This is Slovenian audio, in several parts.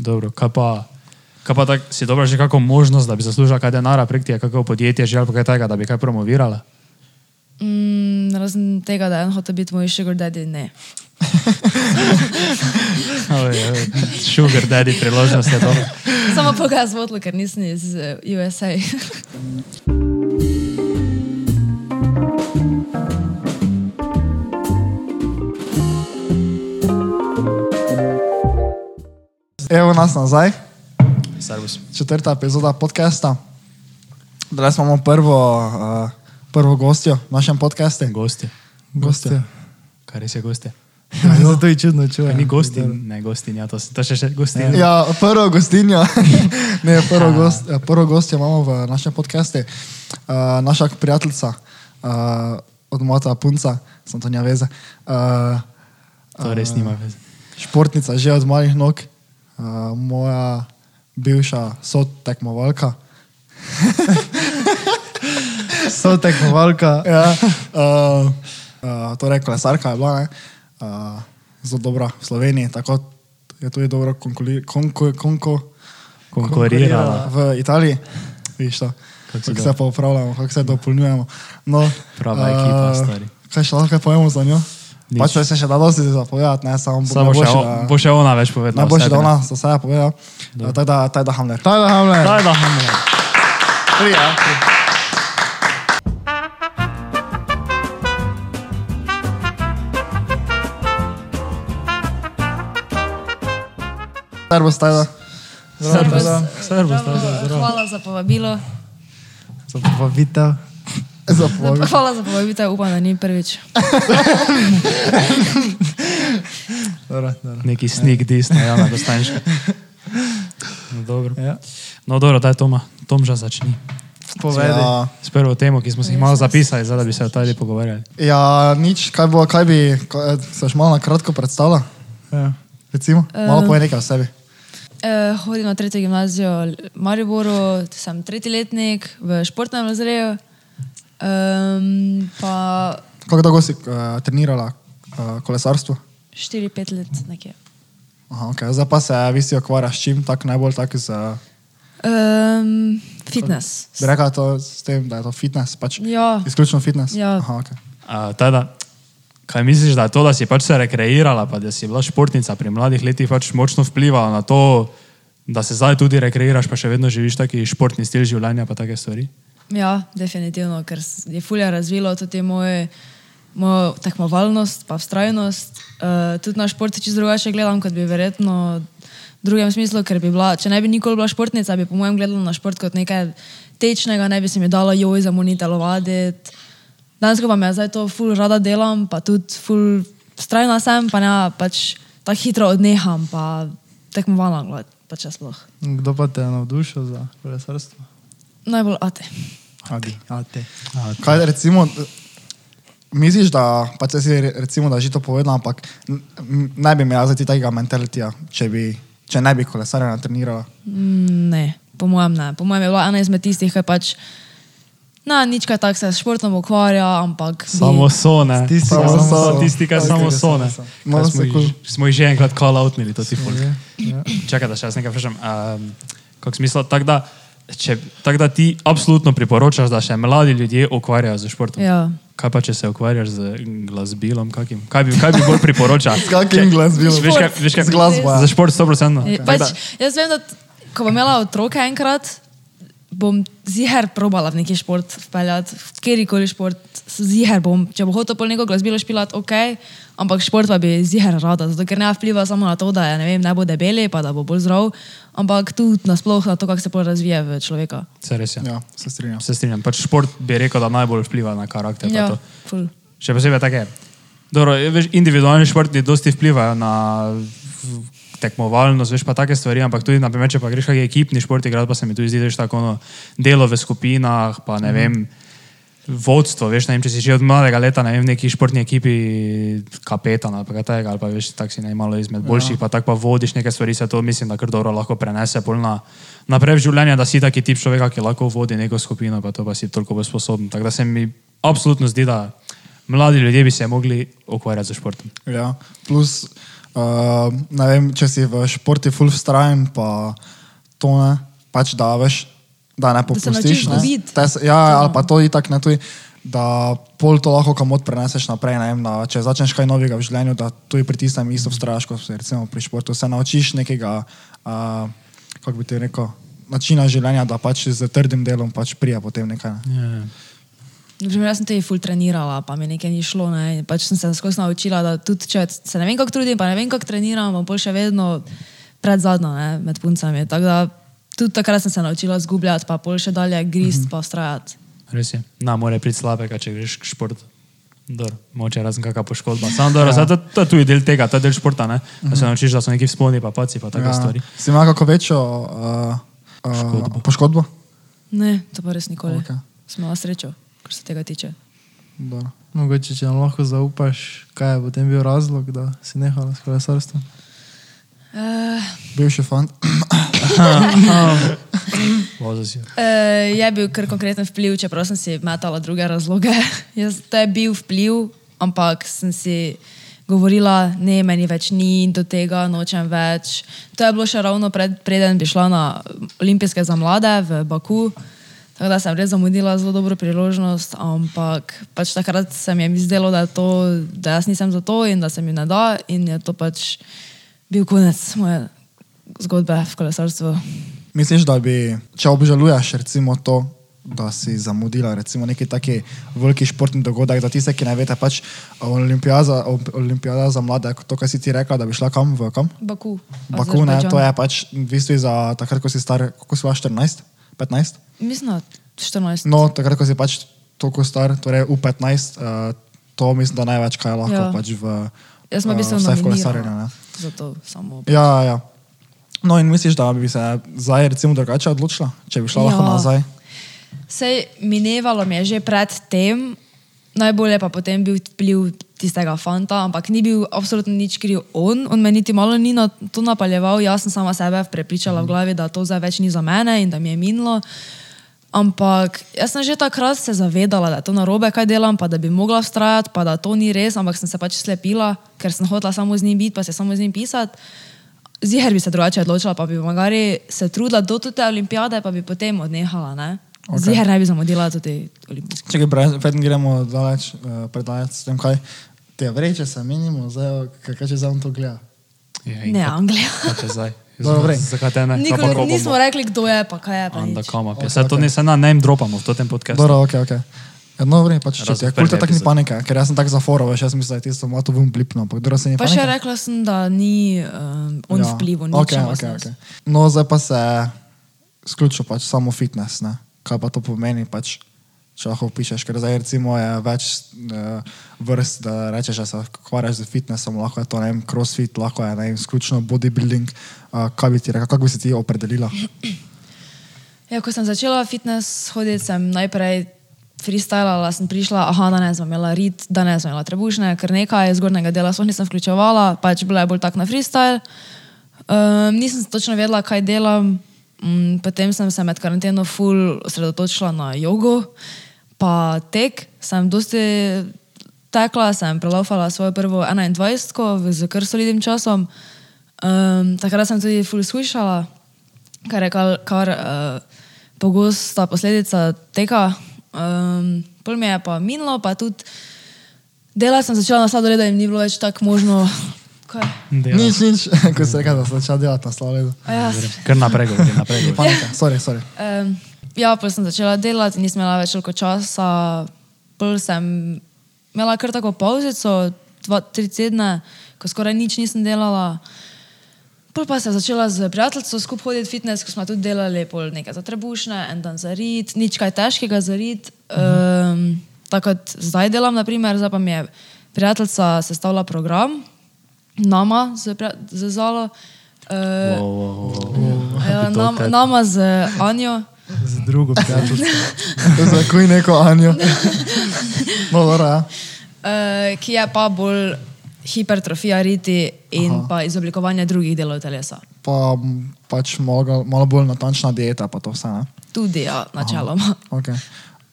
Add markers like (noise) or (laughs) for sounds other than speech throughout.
Dobro, kaj pa, kaj pa tak, si dobra že kako možnost, da bi zaslužila kaj denara prek tega, kako podjetje že ali pa kaj takega, da bi kaj promovirala? Mm, razen tega, da je en hotel biti moj sugar daddy, ne. (laughs) Oj, oj, Sugar daddy priložnost je to. Samo pa ga zvodilo, ker nisem iz eh, USA. (laughs) Evo nas nazaj, Servus. četrta epizoda podcasta. Danes imamo prvo, uh, prvo gostjo v našem podkastu. Gosti. Gostjo. Kaj res je gosti? Zato je čudno čujem. Ni gosti, ne gostinja, to, to še še gostinja. Ja, prvo gostinjo, (laughs) ne, prvo, gost, ja, prvo gostjo imamo v našem podkastu. Uh, naša prijateljica uh, od Mota Punca, sem to nja veze. Uh, To res nima veze. športnica že od malih nog, uh, moja bivša sotekmovalka. (laughs) So tekmovalka. Ja, uh, uh, torej, kolesarka je bila, ne, uh, zelo dobra v Sloveniji, tako je tudi dobro konkuli- konko, konko, Konkurirala. v Italiji. Vidiš to, Kako se pa upravljamo, kako se dopolnjujemo. No, Prava ekipa, stari. Kaj še lahko povemo za njo? Pač se še da dosti zapovedati, ne samo Samo še, najboljše, o- da- bo še ona več povedala. Najboljše, o da sebi, ona za sebe pove. ja. Tako da, taj da Hamler. Taj da Hamler. Daj, da, Hamlet. Prija. Servus, Tajda. Servus. da. Servus, Tajda. Hvala za povabilo. Za povabitev. Za povabilo. Hvala za povabitev, upam, da ni prvič. Dobro, dobro. Neki sneak diss, ne, Jana Dostanjška. No, dobro. Ja. No, dobro, daj Toma. Tomža začni. Povedi. Ja, S prvo temo, ki smo si jih malo zapisali, zdaj da bi se o tej pogovarjali. ja, nič, kaj, bo, kaj bi, kaj, se še malo na kratko predstavlja? Ja. Recimo, malo povej nekaj o sebi. Uh, hodim na tretjo gimnazijo v Mariboru, sem tretji letnik v športnem razredu. Um, pa Kako dolgo si uh, trenirala uh, kolesarstvo? 4-5 let nekje. Aha, okay. Zdaj pa se vi si ukvarjaš s čim, tako najbolj tak z... Um, fitness. Bi rekla to s tem, da je to fitness, pač Ja, izključno fitness? Ja. Aha, okay. Uh, teda, kaj misliš, da je to, da si pač se rekreirala, pa da si bila športnica pri mladih letih, pač močno vplivala na to, da se zdaj tudi rekreiraš, pa še vedno živiš taki športni stil življenja, pa take stvari? Ja, definitivno, ker je fulja razvilo tudi moje, mojo tekmovalnost, pa vztrajnost. Uh, tudi na šport čisto drugače gledam, kot bi verjetno v drugem smislu, ker bi bila, če ne bi nikoli bila športnica, bi po mojem gledala na šport kot nekaj tečnega, ne bi se mi dala joj za moni telovaditi. Danes pa me zdaj to ful rada delam, pa tudi ful strajna sem, pa ne pač tako hitro odneham, pa tekmovalna gled, pa če sploh. Kdo pa te je navdušil za kolesarstvo? Najbolj ate. Adi, ate. Kaj recimo, misliš, da, pa če si re- recimo, da že to povedal, ampak ne bi imela zdaj tega mentalitija, če, bi, če ne bi kolesarja trenirala. Mm, Ne, po mojem ne. Po mojem je bila ena izmed tistih, ki pač. Na, nič kaj tak se s športom ukvarja, ampak. bi- Samo so, ne. Tisti, Samo ki so. samo Tisti, ki samo so, ne. Kaj Smo, jih- smo jih že enkrat call outnili, to ti folk. Ja. Čakaj, da še jaz nekaj vprašam. Um, kako smisel? Tako da, če, tak da ti absolutno priporočaš, da še mladi ljudje ukvarjajo z športom. Ja. Kaj pa, če se ukvarjaš z glasbilom? Kakim? Kaj, bi, kaj bi bolj priporočal? (laughs) S kakim glasbilom? Veš, kaj, veš, kaj, Z glasbo, ja. Za šport 100%. Okay. Pač, jaz vem, da ko bom imela otroke enkrat, bom ziger probala v neki šport vpeljati, v kjerkoli šport, ziger bom. Če bo hotel pol neko glasbilo špilati, ok, ampak šport pa bi ziger rada, zato ker ne vpliva samo na to, da je, ne, vem, ne bo debeli, pa da bo bolj zdrav, ampak tudi nasploh na to, kako se pol razvije v človeka. Se res je. Ja, se strinjam. Se strinjam. Pač šport bi rekel, da najbolj vpliva na karakter. pa Ja, ful. Še posebej take. Dobro, veš, individualni športi dosti vplivajo na tekmovalnost, veš pa take stvari, ampak tudi, naprimer, če pa greš kakšen ekipni šport, igrati, pa se mi tudi zdi, da je tako ono, delo v skupinah, pa ne vem, vodstvo, veš, ne vem, če si že od mladega leta, ne vem, v neki športni ekipi kapetan ali kaj takega, ali pa veš, tak si najmalo izmed boljših, pa tako pa vodiš neke stvari, se to mislim, da kar dobro lahko prenese pol na naprej v življenje, da si taki tip človeka, ki lahko vodi neko skupino, pa to pa si toliko bolj sposoben. Tako da se mi absolutno zdi, da mladi ljudje bi se mogli ukvarjati z športom. Ja. Plus, Uh, ne vem, če si v športi full vztrajen, pa to ne, pač da veš, da ne popustiš. naučiš ne. dobiti. Te se- Ja, ali pa to itak ne tuj, da pol to lahko kamot preneseš naprej, ne vem, da če začneš kaj novega v življenju, da tuj pritisnem isto vztrajaš, kot se recimo pri športu, se naučiš nekega, uh, kako bi ti rekel, načina življenja, da pač z trdim delom pač prija potem nekaj. Ne. Ja. Naprimer, jaz sem tudi ful trenirala, pa mi nekaj ni šlo. Ne. Pač sem se skozi naučila, da tudi če se ne vem, kako trudim, pa ne vem, kako treniram, bom še vedno pred zadnjo ne, med puncami. Tako da tudi takrat sem se naučila zgubljati, pa pol še dalje grist, mm -hmm. pa ustrajati. Res je. Na, more priti slabega, če greš k športu. Dor, moče razen kakšna poškodba. (laughs) Samo dobro, ja. to, to je tudi del tega, to je del športa, ne? da se naučiš, da so neki vzponi, pa paci, pa take ja. stvari. Si ima kako večjo uh, uh, Poškodbo. poškodbo? Ne, to pa res nikoli. Okay. Smo imeli srečo, kar se tega tiče. Dobro. Mogoče, če nam lahko zaupaš, kaj je potem bil razlog, da si nehala s kolesarstvom. Uh, Bivši fant. (coughs) Vozi si. Uh, je bil kar konkreten vpliv, čeprav sem si metala druge razloge. (laughs) Jaz, to je bil vpliv, ampak sem si govorila, ne, meni več ni do tega, nočem več. To je bilo še ravno pred, preden bi šla na olimpijske za mlade v Baku. Tako da sem res zamudila zelo dobro priložnost, ampak pač takrat se mi je zdelo, da, to, da jaz nisem za to in da se mi ne da in je to pač bil konec moje zgodbe v kolesarstvu. Misliš, da bi, če obžaluješ recimo to, da si zamudila recimo neki taki veliki športni dogodek, da tiste, ki ne veste, pač olimpijada, olimpijada za mlade, to, kar si ti rekla, da bi šla kam v kam? Baku. Baku, ne, to je pač v bistvu za takrat, ko si star, koliko si bila 14, 15? Mislim, da 14. No, takrat, ko si pač toliko star, torej v 15, uh, to mislim, da največ, kaj lahko ja. Pač v Jaz sem v bistvu nominirana. kolesarjenju. ne. Zato samo. Ja, ja. No in misliš, da bi se zdaj recimo drugače odločila, če bi šla ja. lahko nazaj? Sej minevalo mi je že pred tem, najbolje pa potem bil vpliv tistega fanta, ampak ni bil absolutno nič kriv on, on me niti malo ni na to napaljeval, jaz sem sama sebe prepričala v glavi, da to zdaj več ni za mene in da mi je minilo. Ampak jaz sem že takrat se zavedala, da je to narobe, kaj delam, pa da bi mogla vztrajati, pa da to ni res, ampak sem se pač slepila, ker sem hotela samo z njim biti, pa se samo z njim pisati. Ziher bi se drugače odločila, pa bi magari se trudila do te olimpijade, pa bi potem odnehala. Ne? Okay. Ziher ne bi zamudila tudi olimpijske. Če gremo daleč, uh, predaleč s tem, kaj te vreče se menimo, zdaj, kaj, če zdaj on to gleda. Ja, Ne, zdaj? (laughs) Dobro, vrej. Zakaj te ne? Pa Nikoli ko nismo rekli, kdo je, pa kaj je. Pa Anda nič. kama. Ok, Okay, to ne se na name dropamo v tem podkastu. Dobro, ok, ok. Ja, no, vrej, pač če Razen ti je kulta prvi tak ni panike, ker jaz sem tak zaforov, veš, jaz mislim, da je tisto malo to bom blipno, ampak dobro se ni Pa še panike. rekla sem, da ni um, on ja. vplival, nič. okay, okay, okay. No, zdaj pa se sključil pač samo fitness, ne? Kaj pa to pomeni, pač, če lahko pišeš, ker zdaj recimo je več uh, vrst, da rečeš, da se ukvarjaš z fitnessom, lahko je to, ne vem, crossfit, lahko je, ne vem, sključno bodybuilding, uh, kaj bi ti rekla, kako bi se ti opredelila? Ja, ko sem začela fitness hoditi, sem najprej freestylala, sem prišla, aha, danes sem imela rit, danes sem imela trebušne, ker nekaj zgornjega dela sploh nisem vključevala, pač bila je bolj tak na freestyle. Um, nisem točno vedela, kaj delam. Um, potem sem se med karanteno full osredotočila na jogo, pa tek. Sem dosti tekla, sem prelaufala svojo prvo 21 z kar solidnim časom. Um, takrat sem tudi full slišala, kar je kar, kar uh, pogosta posledica tega. Um, pol mi je pa minilo, pa tudi dela sem začela na sladoledu in ni bilo več tako možno. Kaj? Nič, nič, (laughs) ko si rekel, da sem začela delati na slavedu. A Ja, Kar naprej govori, naprej govori. (laughs) Panika, sorry, sorry. um, ja, pa sem začela delati, nisem imela več toliko časa. Pol sem imela kar tako pauzico, dva, tri tedne, ko skoraj nič nisem delala. Pol pa sem začela z prijateljico skupaj hoditi v fitness, ko smo tudi delali pol nekaj za trebušne, en dan za rit, nič kaj težkega za rit. Um, tako kot zdaj delam, naprimer, zdaj pa mi je prijateljica sestavila program, nama z, z Zalo. Uh, Wow, wow, wow. Ja, nam, nama z Anjo. Z drugo prijateljstvo. (laughs) Zakuj neko Anjo. No, dobro, ja. Uh, ki je pa bolj hipertrofija riti in Aha. pa izoblikovanje drugih delov telesa. Pa pač malo, malo bolj natančna dieta, pa to vse, ne? Tudi, ja, načeloma. Okay.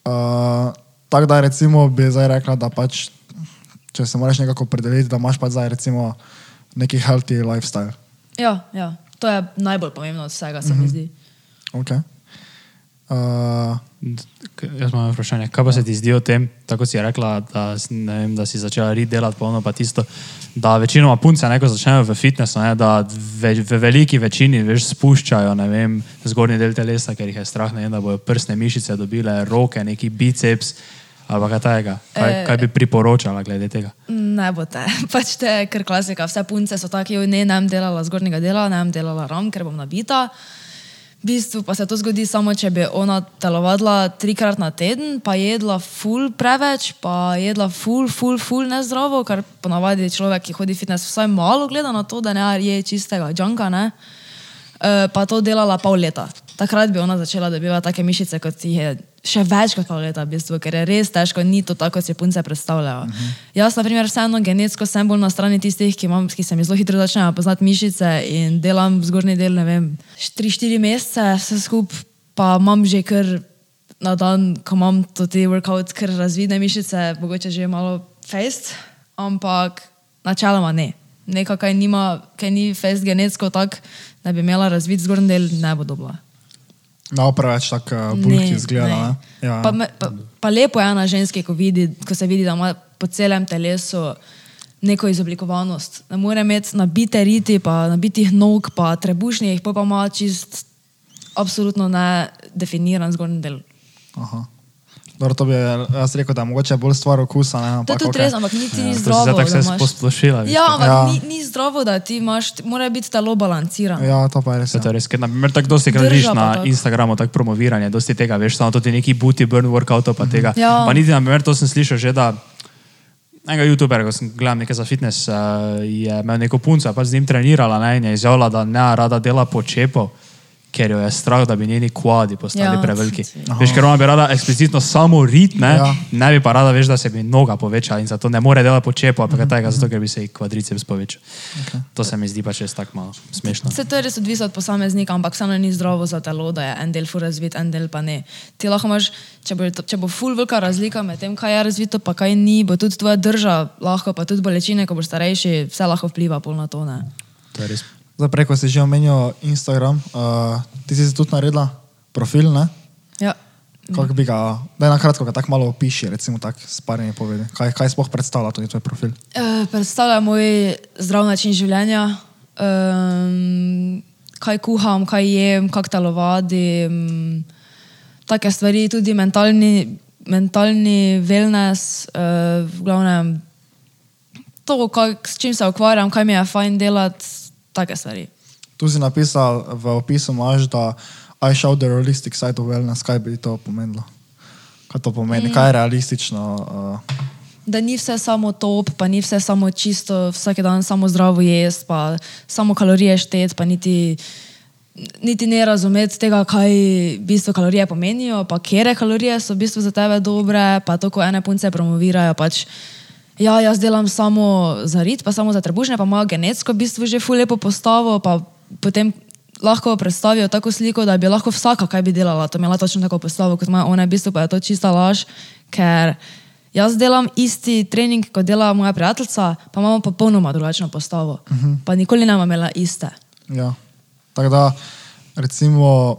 Uh, tako da recimo bi zdaj rekla, da pač, če se moraš nekako predeliti, da imaš pač zdaj recimo neki healthy lifestyle. Ja, ja, to je najbolj pomembno od vsega, se mi zdi. Okay. Uh, Jaz imam vprašanje, kaj pa se ti zdi o tem, tako si rekla, da, vem, da si začela rit delati polno, pa tisto, da večinoma punce neko začnejo v fitnessu, ne, da ve, v veliki večini veš, spuščajo ne vem, zgornji del telesa, ker jih je strah, ne vem, da bojo prsne mišice dobile, roke, neki biceps ali kaj takega. Kaj, Eh, kaj bi priporočala glede tega? Ne bo te, (laughs) pač te kar klasika. Vse punce so take, "Joj, ne, ne bom delala zgornjega dela, ne bom delala ram, ker bom nabita. V bistvu pa se to zgodi samo, če bi ona telovadila trikrat na teden, pa jedla ful preveč, pa jedla ful, ful, ful nezdravo, kar ponavadi človek, ki hodi v fitness, vsaj malo gleda na to, da ne je čistega džanka, ne. Uh, pa to delala pol leta. Takrat bi ona začela dobivati take mišice, kot jih je še več kot pol leta, v bistvu, ker je res težko, ni to tako, kot si punce predstavljajo. Uh -huh. Jaz, na primer, vseeno genetsko sem bolj na strani tistih, ki, imam, ki se mi zelo hitro začnejo poznati mišice in delam zgornji del, ne vem, 3-4 mesece, vse skupaj, pa imam že kar na dan, ko imam to te workout, kar razvidne mišice, mogoče že malo fest, ampak načeloma ne. Nekaj, kaj, nima, kaj ni fest genetsko tak, da bi imela razvit zgornji del, ne bo dobila. No, preveč tako uh, bulki izgleda. Ne. Ja. Pa, me, pa, pa lepo je na ženski, ko, vidi, ko se vidi, da ima po celem telesu neko izoblikovanost. Ne more imeti nabite riti, pa nabitih nog, pa trebušnih, pa pa ima čist absolutno nedefiniran zgornji del. Aha. Dobro, to bi jaz rekel, da je mogoče bolj stvar okusa. Ne, To je ampak, tudi okej. res, ampak niti ni Ja, zdravo. zdaj tako vse imaš- posplošila, Ja, ampak Ja. ni, ni zdravo, da ti imaš, mora biti telo balancirano. Ja, to pa je res. Se to Ja. je res, ker naprimer tako dosti pa na tako. Instagramu tako promoviranje, dosti tega, veš, samo to ti neki booty burn workoutov pa tega. Ja. Pa niti naprimer to sem slišal že, da enega youtubera, ko sem gledal nekaj za fitness, uh, je imel neko punco, pa z njim trenirala ne, in je izjavila, da ne rada dela počepo. Ker jo je strah, da bi njeni kvadi postali Ja, preveliki. Veš, ker ona bi rada eksplicitno samo rit, ne, Ja. ne bi pa rada, veš, da se bi noga povečala in zato ne more delati počepo, ali pa kaj takega, zato ker bi se ji kvadriceps povečal. Okay. To se mi zdi pa čez tako malo smešno. Vse to je res odvisno od posameznika, ampak vseeno ni zdravo za telo, da je en del ful razvit, en del pa ne. Ti lahko imaš, če bo, to- če bo ful velika razlika med tem, kaj je razvito, pa kaj ni, bo tudi tvoja drža lahko, pa tudi bolečine, ko boš starejši, vse lahko vpliva pol na to. Ne? To je res. Zdaj, preko si že omenil Instagram, uh, ti si tudi naredila profil, ne? Ja. Kako bi ga, da na kratko ga tako malo opiši, recimo tako s parimi povedi. Kaj, kaj sploh predstavlja tudi tvoj profil? Uh, predstavlja moj zdrav način življenja, um, kaj kuham, kaj jem, kako telovadim, take stvari, tudi mentalni, mentalni wellness, uh, v glavnem to, kak, s čim se ukvarjam, kaj mi je fajn delati, take stvari. Tu si napisal v opisu, imaš, da I show the realistic side of wellness. Kaj bi to pomenilo? Kaj to pomeni? Mm. Kaj je realistično? Uh, Da ni vse samo top, pa ni vse samo čisto, vsak dan samo zdravo jesti, pa samo kalorije šteti, pa niti, niti ne razumeti tega, kaj v bistvu kalorije pomenijo, pa kere kalorije so v bistvu za tebe dobre, pa to, ko ene punce promovirajo. Pač, ja, jaz delam samo za rit, pa samo za trebušne, pa imajo genetsko v bistvu že ful lepo postavo, pa potem lahko predstavijo tako sliko, da bi lahko vsaka kaj bi delala, to imela točno tako postavo, kot ima ona, v bistvu pa je to čista laž, ker jaz delam isti trening, kot dela moja prijateljica, pa imamo popolnoma drugačno postavo, uh -huh. pa nikoli ne bomo imela iste. ja. Tako da, recimo,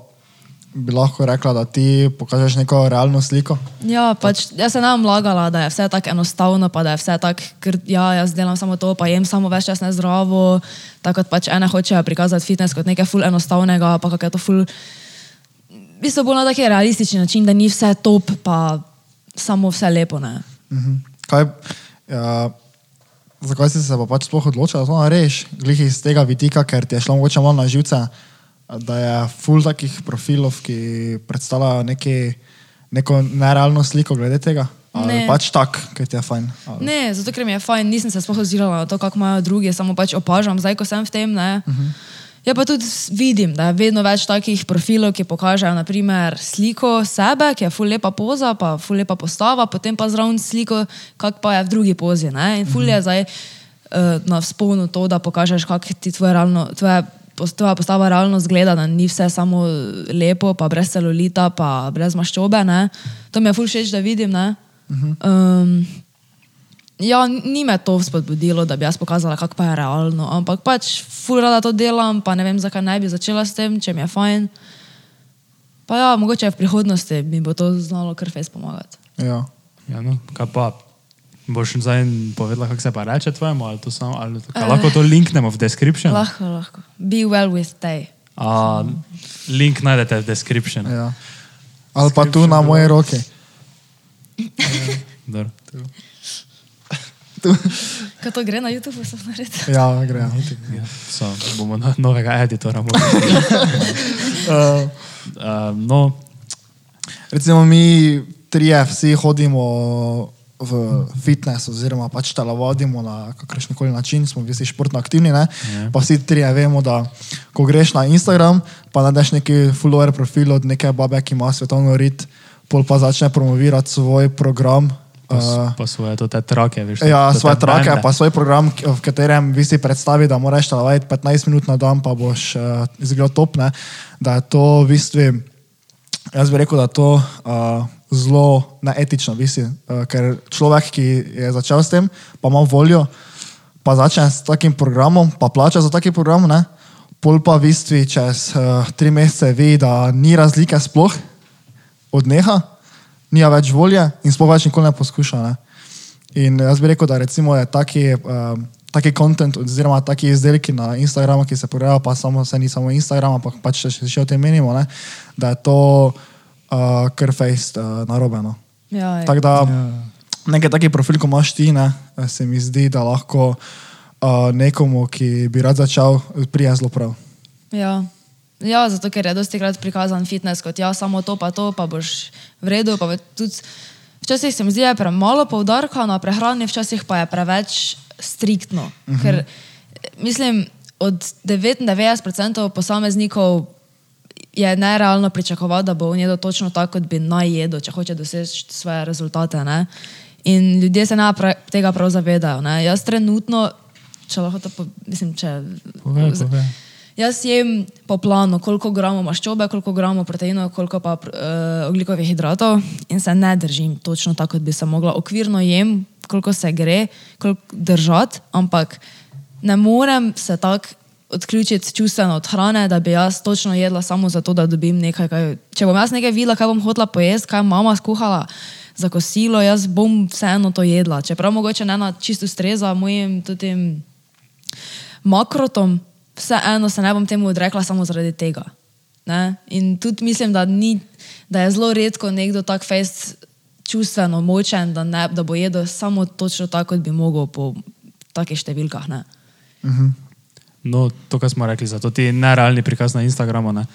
bi lahko rekla, da ti pokažeš neko realno sliko. Ja, pač jaz se ne bom lagala, da je vse tako enostavno, pa da je vse tako, ker ja, jaz delam samo to, pa jem samo več čas nezdravo. Tako kot pač ene hočejo prikazati fitness kot nekaj ful enostavnega, pa kako je to ful. V bistvu bolj na taki realistični način, da ni vse top, pa samo vse lepo. Ne? Mhm. Kaj, ja, zakaj si se pa pač sploh odločila, da to narediš? Glih iz tega vidika, ker ti je šlo mogoče malo na živce, da je full takih profilov, ki predstavljajo neki, neko nerealno sliko glede tega. Ali Ne. pač tak, ker ti je fajn. Ali, Ne, zato ker mi je fajn, nisem se sploh ozirala na to, kako imajo drugi, samo pač opažam, zdaj ko sem v tem. Ne, uh -huh. Ja, pa tudi vidim, da je vedno več takih profilov, ki pokažejo naprimer, sliko sebe, ki je ful lepa poza, pa ful lepa postava, potem pa zraven sliko, kak pa je v drugi pozi. Ne? In ful je zdaj uh, na spomnu to, da pokažeš, kak ti tvoje realno, tvoje, tvoja postava realno zgleda, da ni vse samo lepo, pa brez celulita, pa brez maščobe. Ne? To mi je ful všeč, da vidim. ne. Um, Ja, ni me to spodbudilo, da bi jaz pokazala, kako pa je realno, ampak pač ful rada to delam, pa ne vem, zakaj ne bi začela s tem, če mi je fajn. Pa ja, mogoče v prihodnosti mi bo to znalo kar fez pomagati. Ja. Ja, no, kaj pa? Boš zdaj povedala, kako se pa reče tvojemu, ali to samo, ali kaj, lahko to linknemo v description? Lahko, lahko. Be well with they. A, link najdete v description. Ja. Ali pa tu na moje roke. Dobro. Kaj to gre na YouTube, sem naredila? Ja, gre. Ja, so, bomo na novega editora morali. Uh, Uh, no, recimo mi trije vsi hodimo v fitness oziroma pač telovadimo na kakršen koli način, smo vsi športno aktivni, ne? pa vsi trije vemo, da ko greš na Instagram, pa najdeš neki follower profil od neke babe, ki ima svetovno rit, pol pa začne promovirati svoj program. pa, Uh, pa svoje te trake, veš. Ja, to te svoje trake, brande. pa svoj program, v katerem vi si predstavi, da moraš telovati 15 minut na dan, pa boš uh, izgledal top. Ne? Da je to v bistvu, jaz bi rekel, da to uh, zelo neetično, v bistvu, uh, ker človek, ki je začel s tem, pa ima voljo, pa začne s takim programom, pa plača za taki program, ne? pol pa v bistvu čez uh, tri mesece ve, da ni razlike sploh, odneha, nima več volje in sploh več nikoli ne poskuša. Ne? In jaz bi rekel, da recimo je taki, um, taki content oziroma taki izdelki na Instagramu, ki se porajajo, pa samo, se ni samo Instagram, ampak pač še, še o tem menimo, ne? da je to uh, kar face uh, narobe. No. Ja, ja. Tako da nekaj taki profil, ko imaš ti, ne, se mi zdi, da lahko uh, nekomu, ki bi rad začel, prija zelo prav. Ja. ja, zato ker je dosti krat prikazan fitness kot ja, samo to, pa to, pa boš v redu. Tudi, včasih se mi zdi, da je premalo poudarka na prehrani, včasih pa je preveč striktno. Uh -huh. Ker mislim, od 99% posameznikov je nerealno pričakovati, da bo on jedel točno tako, kot bi naj jedel, če hoče doseči svoje rezultate. Ne? In ljudje se ne pra tega prav zavedajo. Ne? Jaz trenutno, če lahko to, po, mislim, če. Povej, povej. Jaz jem po planu, koliko gramov maščobe, koliko gramov proteinov, koliko pa uh, oglikovih hidratov in se ne držim točno tako, kot bi se mogla. Okvirno jem, koliko se gre, koliko držati, ampak ne morem se tako odključiti čustveno od hrane, da bi jaz točno jedla samo zato, da dobim nekaj. Kaj, če bom jaz nekaj videla, kaj bom hotela pojesti, kaj mama skuhala za kosilo, jaz bom vseeno to jedla. Čeprav mogoče ne na čisto streza mojim tem makrotom, vseeno se ne bom temu odrekla samo zaradi tega. Ne? In tudi mislim, da, ni, da je zelo redko nekdo tak fejst čustveno močen, da, ne, da bo jedel samo točno tako, kot bi mogel po takih številkah. Ne? No, to, kar smo rekli, zato ti nerealni prikaz na Instagramu. Ne?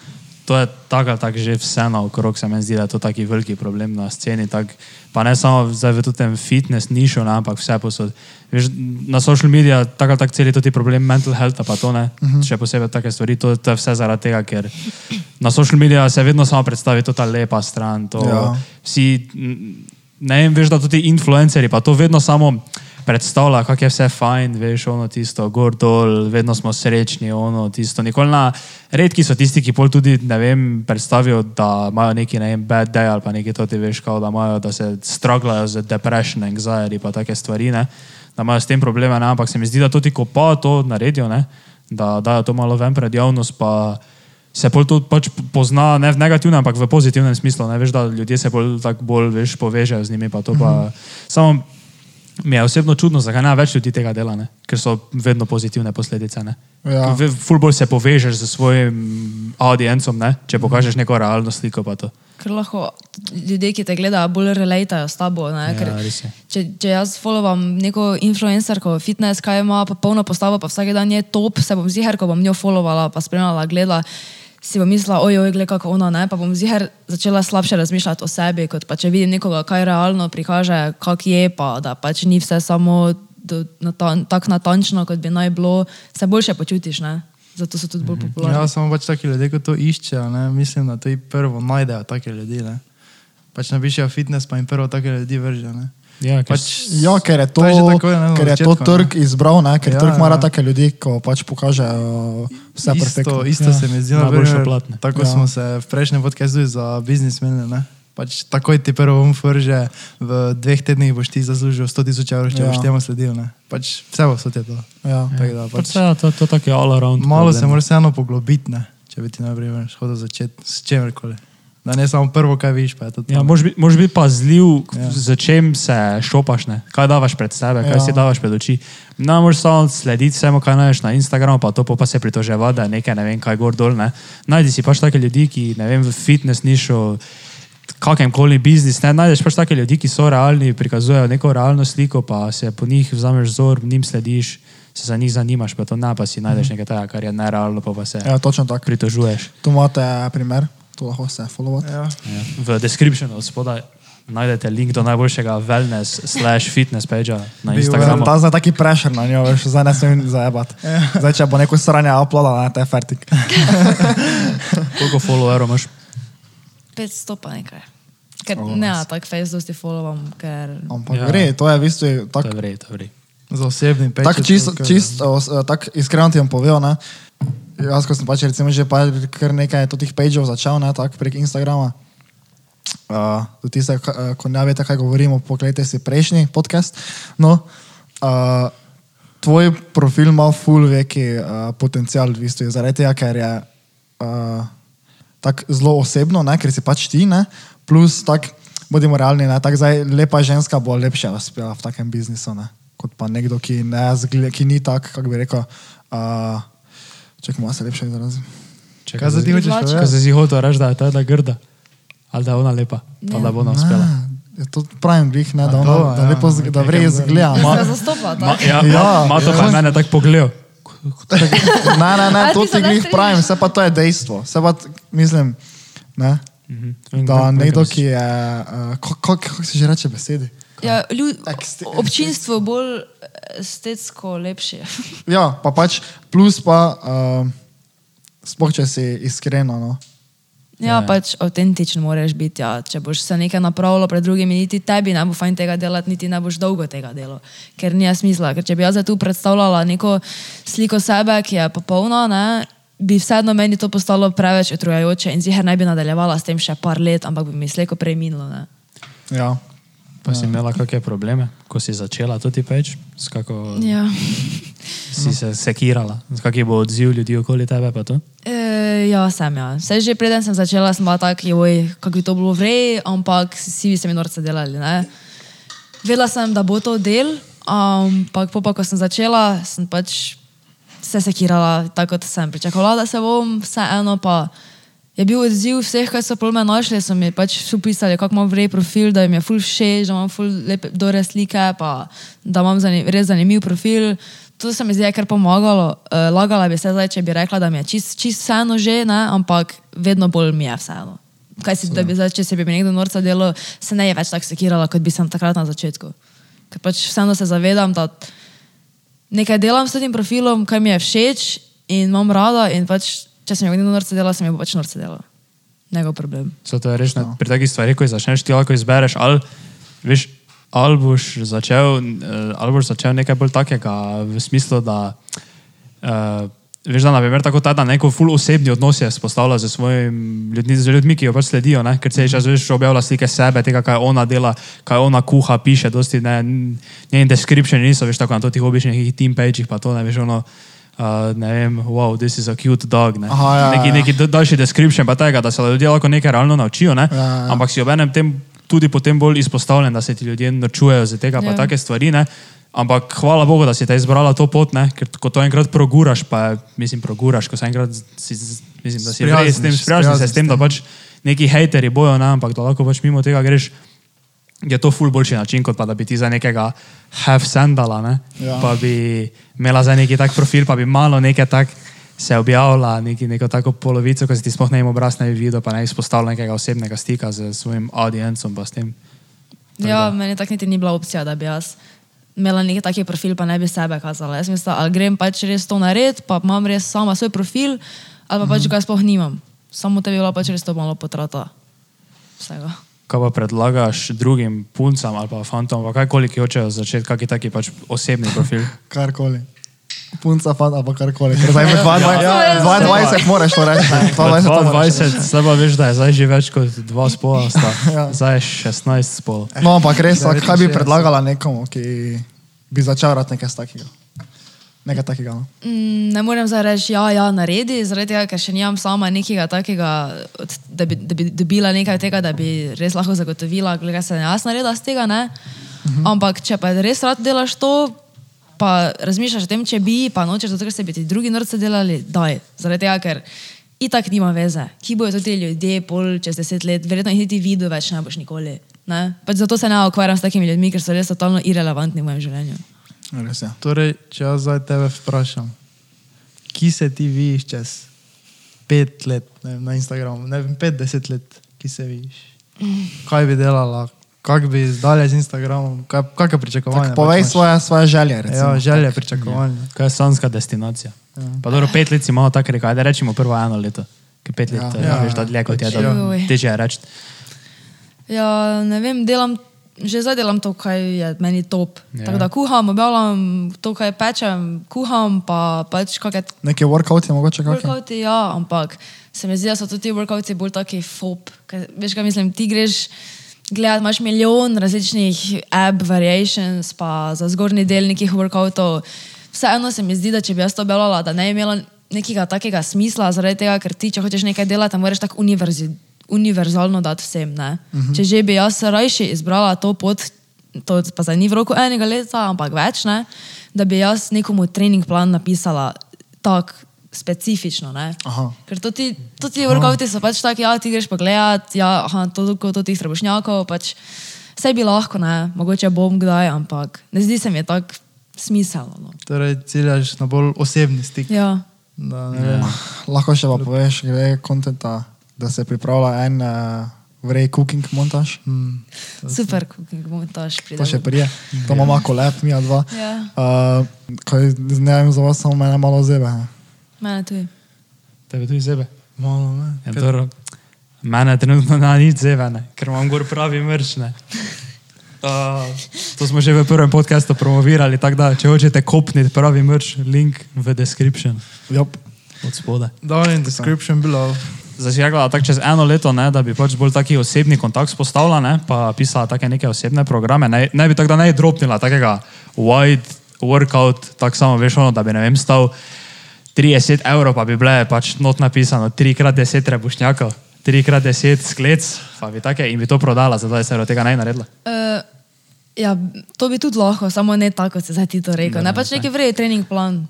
To je tako ali tako že vse naokrog, se mi zdi, da je to taki veliki problem na sceni. Tak, pa ne samo zdaj v tem fitness nišu, ne, ampak vse posod. Veš, na social medijih tako ali tako celi ti problem mental health, pa to ne, uh -huh. še posebej take stvari. To, to je vse zaradi tega, ker na social medijih se vedno samo predstavi to ta lepa stran. To, Ja. Vsi, ne vem, veš, da tudi influencerji, pa to vedno samo predstavlja, kako je vse fajn, veš, ono tisto, gor dol, vedno smo srečni, ono tisto. Nikoli na, redki so tisti, ki pol tudi, ne vem, predstavijo, da imajo neki, ne vem, bad day ali pa nekaj to ti veš, kao, da imajo, da se straglajo z depression, anxiety pa take stvari, ne, da imajo s tem probleme, ne, ampak se mi zdi, da tudi ko pa to naredijo, ne, da dajo to malo ven pred javnost, pa se pol to pač pozna, ne v negativnem, ampak v pozitivnem smislu, ne veš, da ljudje se bolj tako bolj, veš, povežejo z njimi, pa to pa, mm -hmm. samo mi je osebno čudno, zakaj ne več ljudi tega dela, ne? ker so vedno pozitivne posledice. Ne? Ja. Ve- Ful bolj se povežeš z svojim audiencom, ne? če pokažeš neko realno sliko. pa to. Ker lahko ljudje, ki te gledajo, bolj relatajo s tabo. Ne? Ja, Ker je. če, če jaz followam neko influencerko, fitness, kaj ima pa polno postavo, pa vsak dan je top, se bom ziger, ko bom njo follovala, pa spremljala, gledala. Si bom mislila, ojoj, gled kako ona, ne? pa bom ziger začela slabše razmišljati o sebi, kot pa če vidim nekoga, kaj realno prikaže, kak je, pa da pač ni vse samo do, natan, tako natančno, kot bi naj bilo, se boljše počutiš, ne? zato so tudi bolj popularni. Ja, samo pač taki ljudje, ko to iščejo, ne? mislim, da to jih prvo najdejo take ljudi. Ne? Pač napišejo fitness, pa jim prvo take ljudi vrže. Ne? Ja, ker Pač, Ja, ker je to, To je tako, ne, ker je to začetku, ne. trg izbral, ne? ker Ja, ja, trg ima ja. take ljudi, ko pač pokažejo vse isto, perfektno. isto Ja, se mi zdi, najboljše naprimer, platne. tako Ja. smo se v prejšnjem podkastu za biznis. Ne? Pač takoj ti prvo um vrže, v dveh tednih boš ti zaslužil 100 tisoč evrov, če Ja. ja. boš temu sledil. Ne? Pač vse bo so te to. Ja. Tako da, Pač, pač, ja, to, to tako je all around. malo se problem. moraš vseeno poglobiti, ne? če bi ti najprej hodil začeti s čemerkoli. Da ne samo prvo, kaj to. Ja, moraš biti, biti pazljiv, Ja. z čem se šopaš, ne? kaj davaš pred sebe, kaj Ja. si davaš pred oči. Ne moreš samo slediti vsemu, kaj najdeš na Instagramu, pa to pa se pritoževati, da je nekaj, ne vem, kaj gor dol. Ne? Najdi si pač take ljudi, ki ne vem, v fitness nišu, kakem koli biznis, ne najdeš pač take ljudi, ki so realni, prikazujejo neko realno sliko, pa se po njih vzameš vzor, njim slediš, se za njih zanimaš, pa to ne, pa si najdeš nekaj tega, kar je nerealno, pa, pa se ja, točno tako. pritožuješ. Tu imate primer, tu lahko se followate. Ja. Ja. V descriptionu spodaj najdete link do najboljšega wellness slash fitness pagea na Instagramu. Ta zdaj taki prešer na njo, veš, zdaj ne smem zajebat. Zdaj, če bo neko sranje uploada, ne, te je fertik. (laughs) Koliko followerov imaš? 500 pa nekaj. Ker O, ne, tako face dosti followam, ker... Ampak Ja. ja. gre, to je v bistvu To je tako vrej, to je vrej. Za osebni pečat. tak čisto, to, kar- čist, tak iskreno ti bom povedal, ne. Jaz, ko sem pač recimo že kar nekaj teh pageov začel, ne, tako prek Instagrama. Uh, tudi tiste, ka- uh, ko ne veste, kaj govorimo, pogledajte si prejšnji podcast. No, uh, tvoj profil ima full veki uh, potencial, v bistvu, zaradi tega, ker je uh, tako zelo osebno, ne, ker si pač ti, ne, plus tak, bodimo realni, ne, tak zdaj lepa ženska bo lepše uspela v takem biznisu, ne, kot pa nekdo, ki, ne, zgle, ki ni tak, kako bi rekel, uh, čakaj, malo se lepše izrazim. Če Kaj zdaj ti hočeš. Ko povedati? se si hotel reči, da je ta da grda, ali da je ona lepa, pa Ja. da bo ona uspela. Je to pravim glih, ne, da, ona, to, da ja, lepo, zg- da okej, vrej kaj zgleda. Ma, Ma, se zastopa, Ma, tako? ja, Ja, ja, ma to pa ja. mene tako pogledal. ne, ne, ne, A to ti ti se glih ne pravim, strinjaš? vse pa to je dejstvo. Vse pa, t- mislim, ne, Mhm. da nekdo, ki je, uh, kako kak, kak se že reče besedi? Ja, ljud, Ekste- občinstvo bolj estetsko lepše. (laughs) Ja, pa pač plus pa, uh, sploh če si iskreno, no. Ja, Ja. pač avtentičen moraš biti. Ja. Če boš se nekaj napravilo pred drugimi, niti tebi ne bo fajn tega delati, niti ne boš dolgo tega delal. Ker ni smisla. Ker če bi jaz tu predstavljala neko sliko sebe, ki je popolna, ne, bi vseeno meni to postalo preveč utrujajoče in ziger ne bi nadaljevala s tem še par let, ampak bi mi slejko prej minilo. Ne. Ja. Pa si imela kakšne probleme, ko si začela tudi peč, kako Ja. si se sekirala, s kakim bo odziv ljudi okoli tebe? E, ja, sem ja. Vse že preden sem začela, sem bila tak, joj, kako bi to bilo vrej, ampak vsi bi se mi norce delali. Ne? Vedela sem, da bo to del, ampak po pa, ko sem začela, sem pač se sekirala, tako kot sem pričakovala, da se bom, vseeno pa je bil odziv vseh, ki so me našli, so mi pač upisali, kako imam vrej profil, da jim je ful všeč, da imam ful lepe, dobre slike, pa da imam zanim, res zanimiv profil. To se mi zdi, kar pomagalo. Uh, lagala bi se zdaj, če bi rekla, da mi je čist, čist vseeno že, ne? ampak vedno bolj mi je vseeno. Kaj si, da bi zdaj, če se bi mi nekdo norca delo, se ne je več tako sekirala, kot bi sem takrat na začetku. Ker pač vseeno se zavedam, da nekaj delam s tem profilom, kaj mi je všeč in imam rada. In pač, če sem nekdo norce dela, sem jo pač norce dela. Njegov problem. Zato je res, no. pri takih stvarih, ko jih začneš, ti lahko izbereš, ali, veš, ali, boš začel, eh, ali boš začel nekaj bolj takega, v smislu, da, uh, veš, da naprimer tako ta, da neko full osebni odnos je spostavlja z svojimi ljudmi, z ljudmi, ki jo pač sledijo, ne? ker se je čas veš objavila slike sebe, tega, kaj ona dela, kaj ona kuha, piše, dosti ne, njeni descriptioni niso, veš, tako na totih običajnih nekih team pageih, pa to ne veš, ono, Uh, ne vem, wow, this is a cute dog. Ne? Aha, ja, neki, ja. neki da- daljši description pa tega, da se ljudje lahko nekaj realno naučijo, ne? Ja, ja. ampak si obenem tem tudi potem bolj izpostavljen, da se ti ljudje naučujejo za tega, pa Ja. take stvari. Ne? Ampak hvala Bogu, da si te izbrala to pot, ne? ker ko to enkrat proguraš, pa mislim, proguraš, ko se enkrat, si, mislim, da si res s tem, sprijazniš se s tem, da pač neki hejteri bojo, ne? ampak da lahko pač mimo tega greš. Je to ful boljši način, kot pa da bi ti za nekega have sandala, ne? Ja. pa bi imela za neki tak profil, pa bi malo nekaj tak se objavila, neki, neko tako polovico, ko si ti sploh ne im obraz ne bi videl, pa ne izpostavila nekega osebnega stika z svojim audiencem pa s tem. Ja, meni tako niti ni bila opcija, da bi jaz imela neki taki profil, pa ne bi sebe kazala. Jaz mislim, ali grem pač res to narediti, pa imam res sama svoj profil, ali pa pač ga sploh nimam. Samo tebi je bila pač res to malo potrata vsega. Kaj pa predlagaš drugim puncam ali pa fantom, pa kajkoli, ki hočejo začeti, kakšen taki pač osebni profil? (laughs) Karkoli. punca, fant ali karkoli. Ker zdaj (laughs) med 22 Ja, 22 moraš to reči. ne. 22 to moraš reči. 22, zdaj pa veš, da je zdaj že več kot dva spola, sta. (laughs) Ja. zdaj je 16 spol. No, ampak res, kaj bi predlagala nekomu, ki bi začel rad nekaj takega? Nekaj takega. No? Mm, ne morem zdaj reči, ja, ja, naredi, zaradi tega, ker še nimam sama nekega takega, da bi, da bi dobila nekaj tega, da bi res lahko zagotovila, kaj se jaz naredila z tega. Ne? Mhm. Ampak če pa res rad delaš to, pa razmišljaš o tem, če bi, pa nočeš, zato ker se bi ti drugi norce delali, daj. Zaradi tega, ker itak nima veze. Ki bojo to ti ljudje pol čez deset let, verjetno jih niti videl več ne boš nikoli. Ne? Pač zato se ne ukvarjam s takimi ljudmi, ker so res totalno irrelevantni v mojem življenju. Res je. Torej, če jaz zdaj tebe vprašam, ki se ti vidiš čez pet let ne vem, na Instagramu, ne vem, pet, deset let, ki se vidiš? Kaj bi delala, kak bi zdalje z Instagramom, kaj, kakšne pričakovanja? Tak, povej pač svoje, svoje želje. Recimo. Ja, želje, pričakovanja. Kaj je sanska destinacija? Ja. Pa dobro, pet let si malo tako rekel, ajde rečemo prvo eno leto. Ker pet let, Ja. ja, Ja. veš, da dlje kot je, da teže je reči. Ja, ne vem, delam, že zdaj delam to, kar je meni top. Ja. Ja. Tako da kuham, objavljam to, kar pečem, kuham, pa pač kakšne Neki workout je mogoče kakšen. workouti, ja, ampak se mi zdi, da so tudi ti workouti bolj taki fop. Ker, veš, kaj mislim, ti greš gledati, imaš milijon različnih app variations, pa za zgornji del nekih workoutov. Vseeno se mi zdi, da če bi jaz to objavljala, da ne bi imela nekega takega smisla, zaradi tega, ker ti, če hočeš nekaj delati, moraš tako univerzi, univerzalno dati vsem. Uh -huh. Če že bi jaz rajši izbrala to pot, to pa zdaj ni v roku enega leta, ampak več, ne, da bi jaz nekomu trening plan napisala tako specifično. Ne. Ker to ti, to ti workouti so pač taki, ja, ti greš pogledat, ja, aha, toliko to tih trebušnjakov, pač vse bi lahko, ne, mogoče bom kdaj, ampak ne zdi se mi tako smiselno. No. Torej, ciljaš na bolj osebni stik. Ja. Da, ne vem. Lahko še pa poveš, glede kontenta, da se pripravlja en uh, vrej cooking montaž. Hmm. Super, cooking montaž. To še prije. To imamo kolep, mi dva. Ja. Uh, kaj, ne vem, za vas samo mene malo zebe. ne. Mene tudi. Tebe tudi zebe. Malo, ne. Ja, dobro. Mene trenutno na nič zevene, ker imam gor pravi mrčne. Uh, to smo že v prvem podkastu promovirali, tako da če hočete kopniti pravi mrč, link v description Jop. od spode. Down in description below. Zdaj si rekla, tako čez eno leto, ne, da bi pač bolj taki osebni kontakt spostavila, ne, pa pisala take neke osebne programe. Ne, ne bi tako da ne dropnila takega wide workout, tako samo veš, ono, da bi ne vem, stal 30 evrov, pa bi bile pač not napisano 3x10 trebušnjakov, 3x10 sklec, pa bi take in bi to prodala, zato je se od tega naj naredila. Uh, ja, to bi tudi lahko, samo ne tako, kot se zdaj ti to rekel. Ne pač neki vrej trening plan.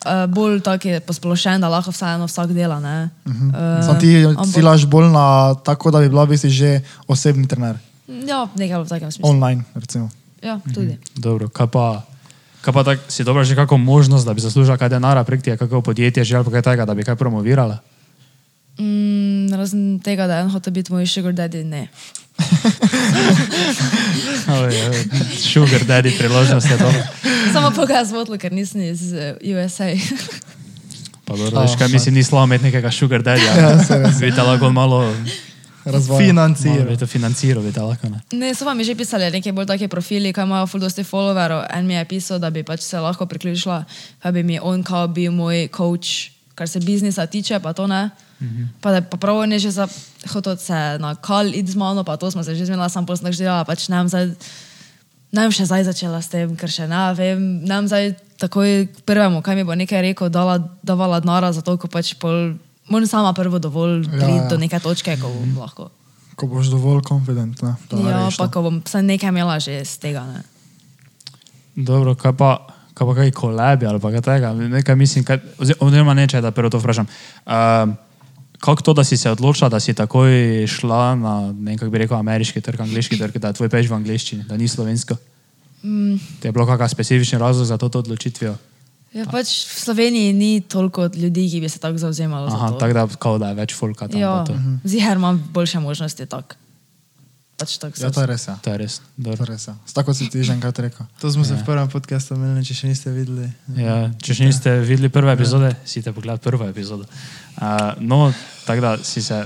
Uh, bolj tak je posplošen, da lahko vseeno vsak dela. Ne? Uh, Sam ti ciljaš bolj na tako, da bi bila v bistvu že osebni trener. Ja, nekaj v takem smislu. Online, recimo. Ja, tudi. Dobro, kaj pa, kaj pa tak, si dobra že kako možnost, da bi zaslužila kaj denara prek tega, kako podjetje že ali pa kaj takega, da bi kaj promovirala? Mm, razen tega, da je en hotel biti moj sugar daddy, ne. (laughs) (laughs) Sugar daddy priložnost je dobro. Samo pokaz vodlo, ker nisem iz uh, USA. Pa dobro, veš, kaj mislim, ni slabo imeti nekega sugar daddy. Ja, se res. Bi te lahko malo Razvoj. malo Financira. bi to financiral, bi te lahko ne. ne, so pa mi že pisali neki bolj taki profili, ki imajo full dosti followerov. En mi je pisal, da bi pač se lahko priključila, pa bi mi on kao bil moj coach, kar se biznisa tiče, pa to ne. -hmm. Pa da je pa prav on je že za hotel se na kal iti z mano, pa to smo se že zmenila, sam posl tako želela, pač ne vem zdaj, ne vem še zdaj začela s tem, ker še ne vem, ne vem zdaj takoj prvemu, kaj mi bo nekaj rekel, dala, davala denara za to, ko pač pol, moram sama prvo dovolj Ja, priti ja. do neke točke, ko bom lahko. Ko boš dovolj confident. Ne, Ja, pa ko bom vsaj nekaj imela že iz tega. Ne. Dobro, kaj pa, kaj pa kaj kolebi ali pa kaj tega, nekaj mislim, kaj, ozi- oziroma neče, da prvo to vprašam. Um, kako to, da si se odločila, da si takoj šla na, ne vem, kako bi rekel, ameriški trg, angliški trg, da tvoj peč v angliščini, da ni slovensko? Mm. Te je bilo kakšen specifičen razlog za to, to odločitvijo? Ja, pač v Sloveniji ni toliko ljudi, ki bi se tako zauzemali. za Aha, tako da, kao da je več folka tam. Ja, ziher imam boljše možnosti. Tak. Pač tak Ja, to je res. Ja. To je res. To je res ja. Tako si ti že enkrat rekel. To smo se v prvem podkastu imeli, če še niste videli. Ja, če še niste videli prve epizode, si te pogledali prvo epizodo. Uh, no, tako da si se.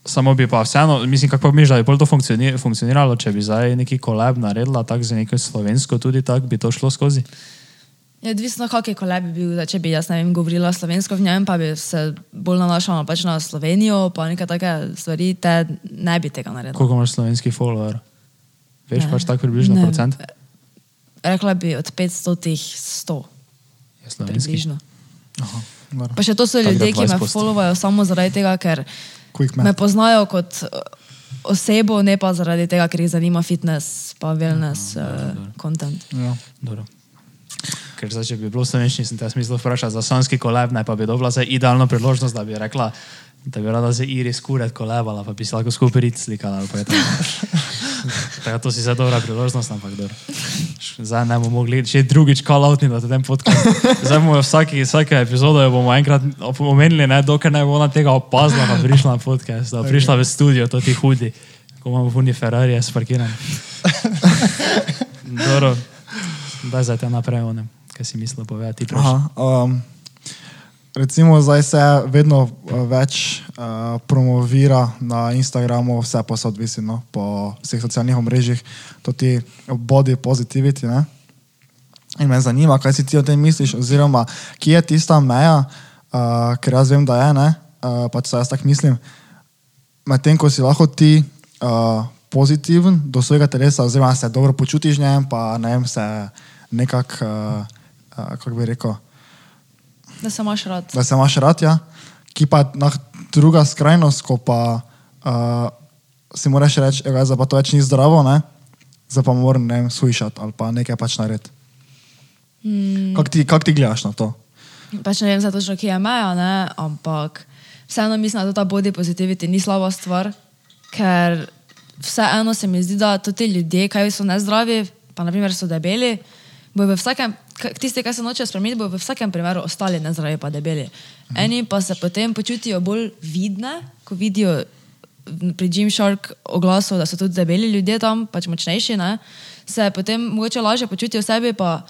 Samo bi pa vseeno, mislim, kako bi že to funkcioni, funkcioniralo, če bi zdaj neki kolab naredila, tako za neko slovensko tudi tako bi to šlo skozi. Je odvisno, kakšen koleb bi bil. Zdaj, Če bi jaz ne vem, govorila slovensko v njem, pa bi se bolj nanašala pač na Slovenijo, pa neke take stvari, te ne bi tega naredila. Koliko imaš slovenskih follower? Veš Ne. pač tako približno Ne. procent? Rekla bi od 500 tih 100, Je slovenski. približno. Aha, dobro. Pa še to so Tako da ljudje, ki me 20%. followajo samo zaradi tega, ker me poznajo kot eh, osebo, ne pa zaradi tega, ker jih zanima fitness, pa wellness, uh, content. Ja. Dobro. Ker zdaj, če bi bilo v slovenščini, sem te jaz mislil vprašati za sonski koleb, ne pa bi dobila za idealno priložnost, da bi rekla, da bi rada za Iris kuret kolebala, pa bi se lahko skupaj rit slikala. je (laughs) tako. To si za dobra priložnost, ampak dobro. Zdaj ne bomo mogli še drugič call out na tem podkastu. Zdaj bomo vsaki, vsake epizode bomo enkrat omenili, ne, dokler ne bo ona tega opazila, pa prišla na podcast, da bo prišla v studio, to ti hudi, ko imamo puni Ferrari, sparkirani. (laughs) Dobro, daj zdaj te naprej, onem, kaj si mislil povedati. Aha, um, recimo zdaj se vedno uh, več uh, promovira na Instagramu, vse pa se odvisi no, po vseh socialnih omrežjih, tudi body positivity. Ne? In me zanima, kaj si ti o tem misliš, oziroma kje je tista meja, uh, ker jaz vem, da je, ne, uh, pač se jaz tako mislim, medtem ko si lahko ti uh, pozitiven do svojega telesa, oziroma se dobro počutiš v njem, pa ne vem, se nekako, uh, kako bi rekel, Da se imaš rad. da se imaš rad, ja, ki pa je druga skrajnost, ko pa uh, si moraš reči, da pa to več ni zdravo, ne, zdaj pa moram ne vem, slišati ali pa nekaj pač narediti. Mm. Kako ti, kak ti gledaš na to? Pač ne vem, zdaj točno, kje je meja, ne? ampak vseeno mislim, da ta body positivity ni slaba stvar, ker vseeno se mi zdi, da tudi ljudje, kaj so nezdravi, pa naprimer so debeli, bojo v vsakem, tisti, ki se nočejo spremeniti, bojo v vsakem primeru ostali nezdravi pa debeli. Eni pa se potem počutijo bolj vidne, ko vidijo v- pri Gymshark oglasov, da so tudi debeli ljudje tam, pač močnejši, ne? se potem mogoče lažje počutijo sebi, pa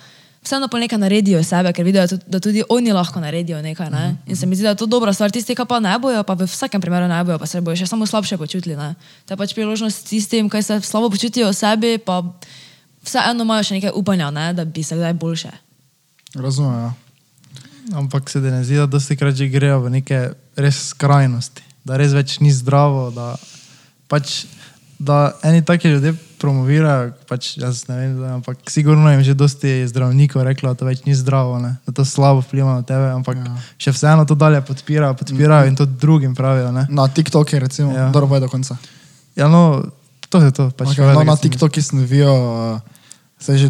vseeno pa nekaj naredijo sebe, ker vidijo, da tudi oni lahko naredijo nekaj. Ne? In se mi zdi, da je to dobra stvar. Tisti, ki pa ne bojo, pa v vsakem primeru ne bojo, pa se bojo še samo slabše počutili. Ne? To je pač priložnost tistim, ki se slabo počutijo sebi, pa vseeno imajo še nekaj upanja, ne? da bi se kdaj boljše. Razumem. Ja. Ampak se da ne zdi, da dosti krat že grejo v neke res skrajnosti, da res več ni zdravo, da pač da eni taki ljudje promovirajo, pač jaz ne vem, ampak sigurno jim že dosti zdravnikov reklo, da to več ni zdravo, ne? da to slabo vpliva na tebe, ampak ja. še vseeno to dalje podpirajo, podpirajo in to drugim pravijo. Ne? Na TikToku je recimo, Ja. dobro je do konca. Ja, no, to je to. Pač Okay, no, na si TikToku snovijo, uh, se že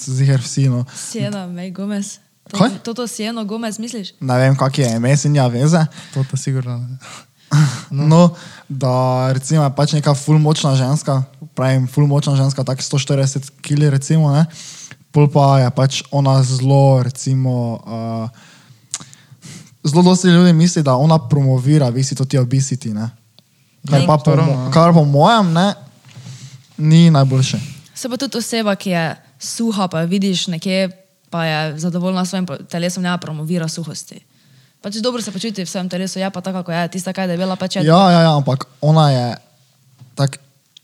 ziger vsi. No. Siena, May Gomez. Kaj? To, to Sieno Gomez, misliš? Ne vem, kak je ime, in ja veze. To, to sigurno ne. No. (laughs) no, da recimo je pač neka full močna ženska, pravim full močna ženska, tako 140 kg recimo, ne. Pol pa je pač ona zelo, recimo, uh, zelo dosti ljudi misli, da ona promovira visi to ti obesiti, ne. Kar pa po, mo- kar po mojem, ne, ni najboljše. Se pa tudi oseba, ki je suha, pa vidiš nekje, pa je zadovoljna s svojim telesom, ne promovira suhosti. Pač dobro se počuti v svojem telesu, je pa tako, kot je, tista, kaj je debela, pač je. Ja, ja, ja, ampak ona je tako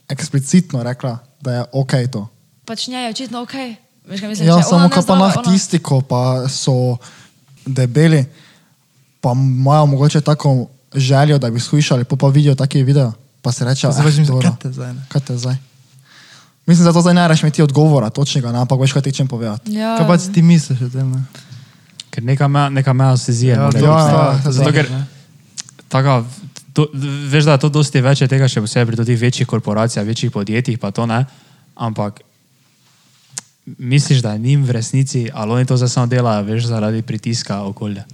eksplicitno rekla, da je ok to. Pač njej je očitno ok. Veš, kaj mislim, Ja, če je samo ona kaj pa nah ona- tisti, ko pa so debeli, pa imajo mogoče tako željo, da bi slišali, pa pa vidijo take video, pa se reče, "Eh, misli, dobro, kaj te zdaj, ne?" Kaj te zdaj? Mislim, da to zdaj ne reš imeti odgovora, točnega, ne, ampak veš, kaj ti čem povedati. Ja, Kaj pač ti misliš o tem? Ne? Ker neka meja, neka meja se zije. Ja, biti. obstaja, Ja, to Zato, ker ne. taka, to, veš, da je to dosti več tega, še posebej pri teh večjih korporacijah, večjih podjetjih, pa to ne. Ampak misliš, da je njim v resnici, ali oni to zdaj samo delajo, veš, zaradi pritiska okolja.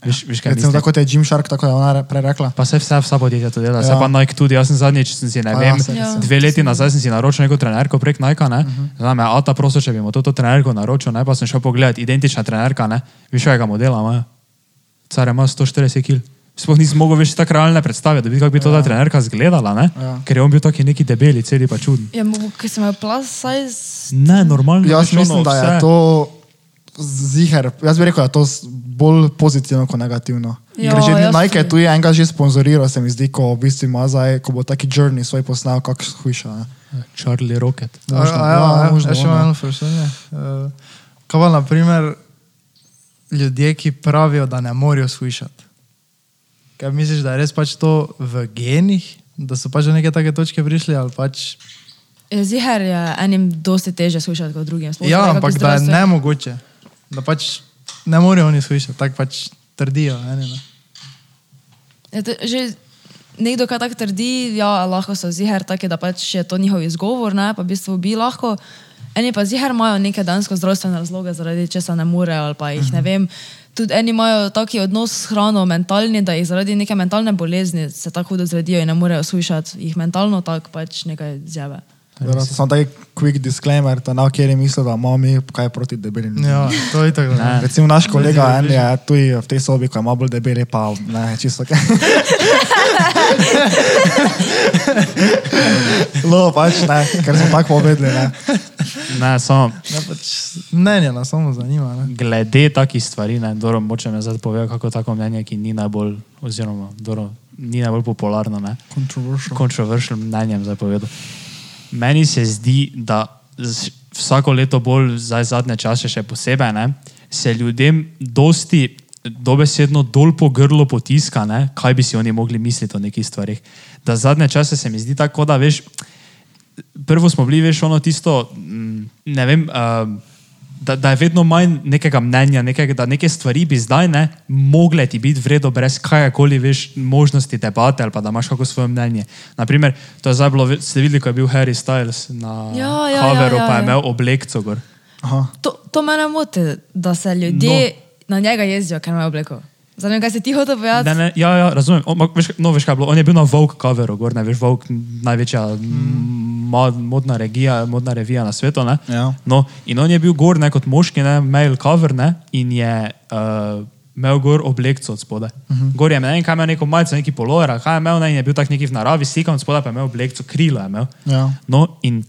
Veš, veš kaj Recimo, mislim? tako kot je Jim Shark, tako je ona re- prej rekla. Pa se vse, vsa podjetja to delajo, Ja. ja. pa Nike tudi. Jaz sem zadnjič, sem si, ne vem, ja, se- Ja. ja. dve leti nazaj sem si naročil neko trenerko prek Nike, ne. Uh Mhm. -huh. Znam, Ata prosil, če bi mu to, to trenerko naročil, ne, pa sem šel pogledat, identična trenerka, ne, viš kakega modela ima. Care ima 140 kg. Sploh nisem mogel več tako realne predstave, da bi kako bi to ta trenerka izgledala, ne? Ja. Ker je on bil taki neki debeli, celi pa čuden. Ja, ker sem imel plus size. Ne, normalno. Jaz mislim, da je to ziger. Jaz bi rekel, da je to s- bolj pozitivno kot negativno. Ja, Ker že jaz Nike je tudi. tu je enega že sponzoriral, se mi zdi, ko v bistvu ima zdaj, ko bo taki journey svoj posnel, kako hujša. Charlie Rocket. A, Možno, a, ja, ja, ja, možno, ja, še ono. eno vprašanje. Uh, kaj pa, na primer, ljudje, ki pravijo, da ne morejo slišati. Kaj misliš, da je res pač to v genih, da so pač do neke take točke prišli ali pač. Ziher je enim dosti teže slušati kot drugim. sploh Ja, ampak da je nemogoče, da pač ne morejo oni slišati, tako pač trdijo. Eni, ne. Ja, to, že nekdo, ki tako trdi, ja, lahko so ziher taki, da pač je to njihov izgovor, ne, pa v bistvu bi lahko. Eni pa ziher imajo neke dansko zdravstvene razloge, zaradi česa ne morejo, ali pa jih ne vem. Tudi eni imajo taki odnos s hrano, mentalni, da jih zaradi neke mentalne bolezni se tako hudo zredijo in ne morejo slišati, jih mentalno tako pač nekaj zjave. Dobro, Samo taki quick disclaimer, da na kjer misli, da imamo mi kaj proti debelim. Ja, to je tako. Ne. Recimo naš kolega Zdaj en si je tu v tej sobi, ko malo bolj debeli, pa ne, čisto kaj. (laughs) No, pač ne, ker smo tako povedali, ne. Ne, samo Ne, pač mnenje nas samo zanima. Ne? glede takih stvari, ne, dobro, moče me zdaj pove, kako tako mnenje, ki ni najbolj, oziroma, dobro, ni najbolj popularno, ne, Controversial. kontroversial mnenjem zdaj povedal. Meni se zdi, da vsako leto bolj, zdaj zadnje čase še posebej, ne, se ljudem dosti dobesedno dol po grlo potiska, ne, kaj bi si oni mogli misliti o nekih stvarih. Da zadnje čase se mi zdi tako, da veš, prvo smo bili, veš, ono tisto, mm, ne vem, uh, da, da je vedno manj nekega mnenja, nekega, da neke stvari bi zdaj ne mogle ti biti vredno brez kajakoli, veš, možnosti debate ali pa da imaš kako svoje mnenje. Naprimer, to je zdaj bilo, ste videli, ko je bil Harry Styles na Ja, ja, coveru, ja, ja, pa je ja. imel oblekco gor. Aha. To, to mene moti, da se ljudje no. na njega jezijo, ker ima obleko. Zanima me, kaj se ti hoče povedati. Ne, ne, ja, ja, razumem. On, ma- veš, no, veš, kaj je bilo? On je bil na Vogue coveru, gor, ne veš, Vogue, največja mm. modna, regija, modna revija na svetu. Ne? Ja. No, in on je bil gor ne, kot moški, ne, male cover, ne, in je uh, imel gor oblekco od spodaj. Uh -huh. Gor je imel, ne vem, kaj je imel neko majico, neki polover, ali kaj je imel, ne, in je bil tak neki v naravi, slikan od spodaj, pa je imel oblekco, krila je imel. Ja. No, in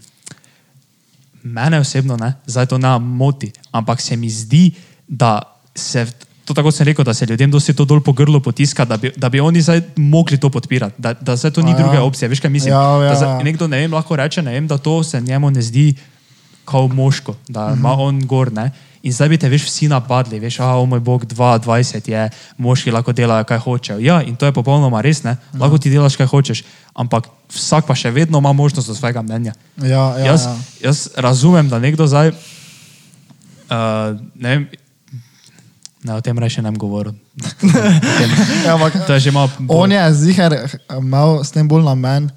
mene osebno, ne, zdaj to ne moti, ampak se mi zdi, da se, to tako sem rekel, da se ljudem dosti to dol po grlu potiska, da bi, da bi oni zdaj mogli to podpirati, da, da zdaj to ni A ja. druge opcije. Veš, kaj mislim? Ja, ja, Da zdaj ja. nekdo, ne vem, lahko reče, ne vem, da to se njemu ne zdi kao moško, da Mhm. ima on gor, ne. In zdaj bi te veš vsi napadli, veš, a o moj bog, 22 je, moški lahko delajo, kaj hočejo. Ja, in to je popolnoma res, ne. Lahko ti delaš, kaj hočeš, ampak vsak pa še vedno ima možnost do svojega mnenja. Ja, ja, jaz, ja. jaz razumem, da nekdo zdaj, uh, ne vem, ne, o tem reče ne bom govoril. (laughs) Ja, ampak To je že malo. On je ziger imel s tem bolj namen,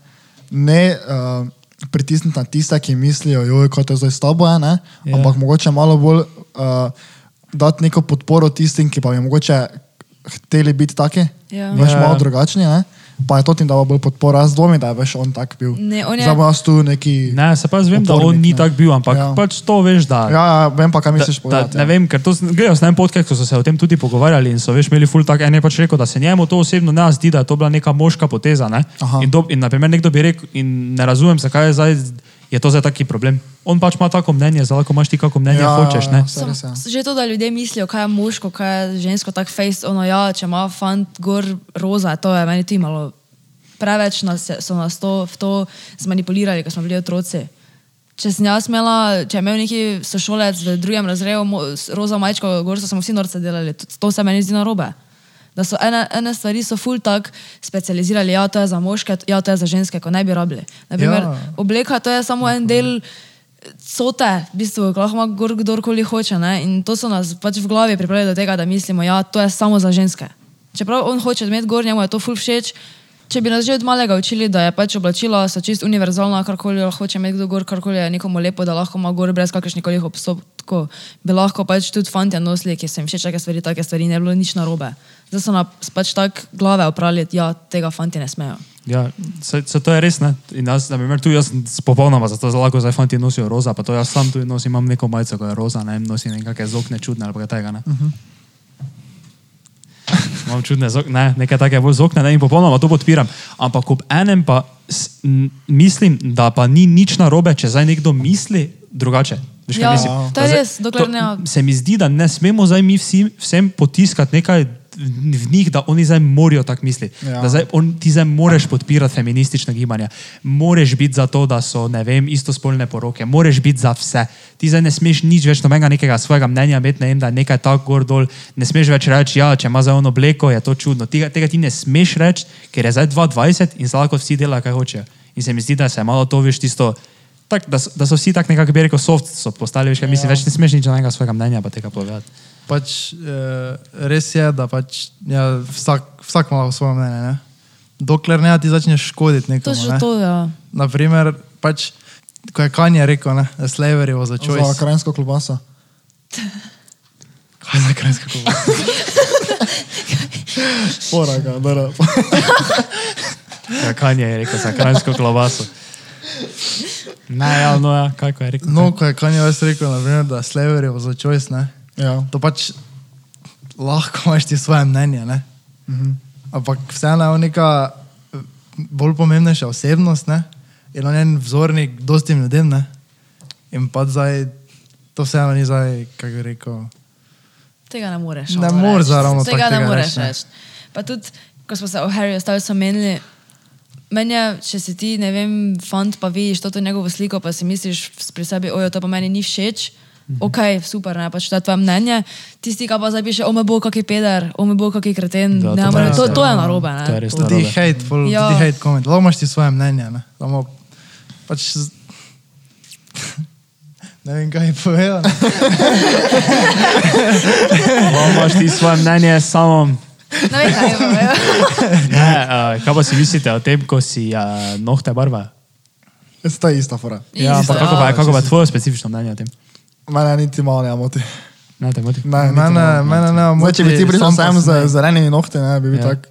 ne uh, pritisniti na tiste, ki mislijo, joj, kot je zdaj s tabo, ne? Ja. ampak mogoče malo bolj uh, dati neko podporo tistim, ki pa bi mogoče hteli biti taki, Ja. veš, Ja. malo drugačni. Ne? Pa je to tim dal bolj podporo, jaz dvomim, da je veš, on tak bil. Ne, on je- Zdaj jaz tu neki. Ne, se pa jaz vem, da on Upornik, ni ne. tak bil, ampak Ja. pač to veš, da. Ja, ja, vem pa, kaj misliš da, povedati. ne ja. vem, ker to gledajo s tem podcast, ko so se o tem tudi pogovarjali in so veš imeli ful tak, en je pač rekel, da se njemu to osebno ne zdi, da je to bila neka moška poteza. Ne? Aha. In, do, in naprimer nekdo bi rekel, in ne razumem, zakaj je, zdaj, je to zdaj taki problem. On pač ima tako mnenje, zdaj lahko imaš ti kako mnenje Ja, ja, hočeš. Ne? Res, ja. Sam- Že to, da ljudje mislijo, kaj je moško, kaj je žensko, tako face, ono ja, če ima fant gor roza, to je meni tudi malo preveč nas so nas to, v to zmanipulirali, ko smo bili otroci. Če sem jaz imela, če je imel neki sošolec v drugem razredu roza majčko, gor so smo vsi norce delali, to, to se meni zdi narobe. Da so ene, ene stvari so ful tak specializirali, ja, to je za moške, ja, to je za ženske, ko ne bi rabili. Naprimer, Ja. Obleka to je samo en del cote, v bistvu, ko lahko ima gor kdorkoli hoče. Ne? In to so nas pač v glavi pripravili do tega, da mislimo, ja, to je samo za ženske. Čeprav on hoče imeti gor, njemu je to ful všeč. Če bi nas že od malega učili, da je pač oblačila so čist univerzalna, karkoli lahko hoče imeti kdo gor, karkoli je nekomu lepo, da lahko ima gor brez kakršnih koli obstopkov, bi lahko pač tudi fanti nosili, ki se jim všeč take stvari, take stvari, ne bi bilo nič narobe. Zdaj so nas pač tako glave oprali, ja, tega fanti ne smejo. Ja, se, se to je res. Ne? In jaz, na primer, tu jaz sem popolnoma zato zelo lahko zdaj fanti nosijo roza, pa to jaz sam tu nosim, imam neko majico, ko je roza, ne vem, nosim nekakšne zokne čudne ali kaj tega. Ne? Uh -huh. Imam čudne zokne, ne, nekaj takega bolj zokne ne, in popolnoma to podpiram. Ampak ob enem pa s, m, mislim, da pa ni nič narobe, če zdaj nekdo misli drugače. Veš, Ja, mislim? to je res, dokler ne- Se mi zdi, da ne smemo zdaj mi vsi, vsem potiskati nekaj v njih, da oni zdaj morajo tako misliti. Ja. Da zdaj on, ti zdaj moraš podpirati feministična gibanja, moraš biti za to, da so ne vem, istospolne poroke, moraš biti za vse. Ti zdaj ne smeš nič več nobenega nekega svojega mnenja imeti, ne vem, da je nekaj tako gor dol. Ne smeš več reči, ja, če ima za ono obleko, je to čudno. Tega, tega ti ne smeš reči, ker je zdaj 2020 in zdaj lahko vsi delajo, kaj hočejo. In se mi zdi, da se malo to veš tisto. Tak, da, so, da so vsi tako nekako, bi rekel, soft so postali, veš, kaj mislim, več ne smeš nič nobenega svojega mnenja pa tega povedati. Pač, eh, res je, da pač, ja, vsak, vsak ima svoje mnenje. Ne? Dokler ne ti začneš škoditi nekomu. Točno ne? to, ja. Naprimer, pač, ko je Kanye rekel, ne, da slavery was a Za choice. krajinsko klobaso. (laughs) Kaj za krajinska klobasa? (laughs) Poraga, da. (laughs) Ja, Kanje je rekel za krajinsko klobaso. Ne, ja, no, ja, kako je rekel. No, ko je Kanye rekel, naprimer, da slavery was a choice, ne, Ja. to pač lahko (laughs) imaš ti svoje mnenje. Ne? Mhm. Ampak vseeno je neka eh, bolj pomembnejša osebnost ne? in on je en vzornik dostim ljudem. Ne? In pa zdaj, to vseeno ni zdaj, kako bi rekel. Tega ne moreš. Ne moreš reči. ravno Tega tako ne tega moreš reči, ne. Pa tudi, ko smo se o Harryju Stylesu menili, meni je, če si ti, ne vem, fant, pa vidiš to njegovo sliko, pa si misliš pri sebi, ojo, to pa meni ni všeč. Mhm. Ok, super, ne, pač to je tvoje mnenje. Tisti, ki pa zdaj piše, o me bo kakšen peder, o me bo kakšen kreten, Da, ne, to to, je res, to, ja. to je narobe. Ne? To je res Tudi narobe. hateful, Ja. tudi hate comment. Lahko imaš ti svoje mnenje. Ne, Samo, pač, (laughs) ne vem, kaj je povedal. ne. Pa imaš ti svoje mnenje, samo. Ne vem, kaj je povedal. (laughs) Ne, uh, kaj pa si mislite o tem, ko si uh, nohte barva? To je ista fora. Ja, ampak kako pa, ja. kako pa tvoje specifično mnenje o tem? Mene niti malo ne moti. Ne, te moti. Ne, Mene, malo. mene ne Zdaj, če bi ti prišel sem z zelenimi nohti, ne, bi bil Ja. tak.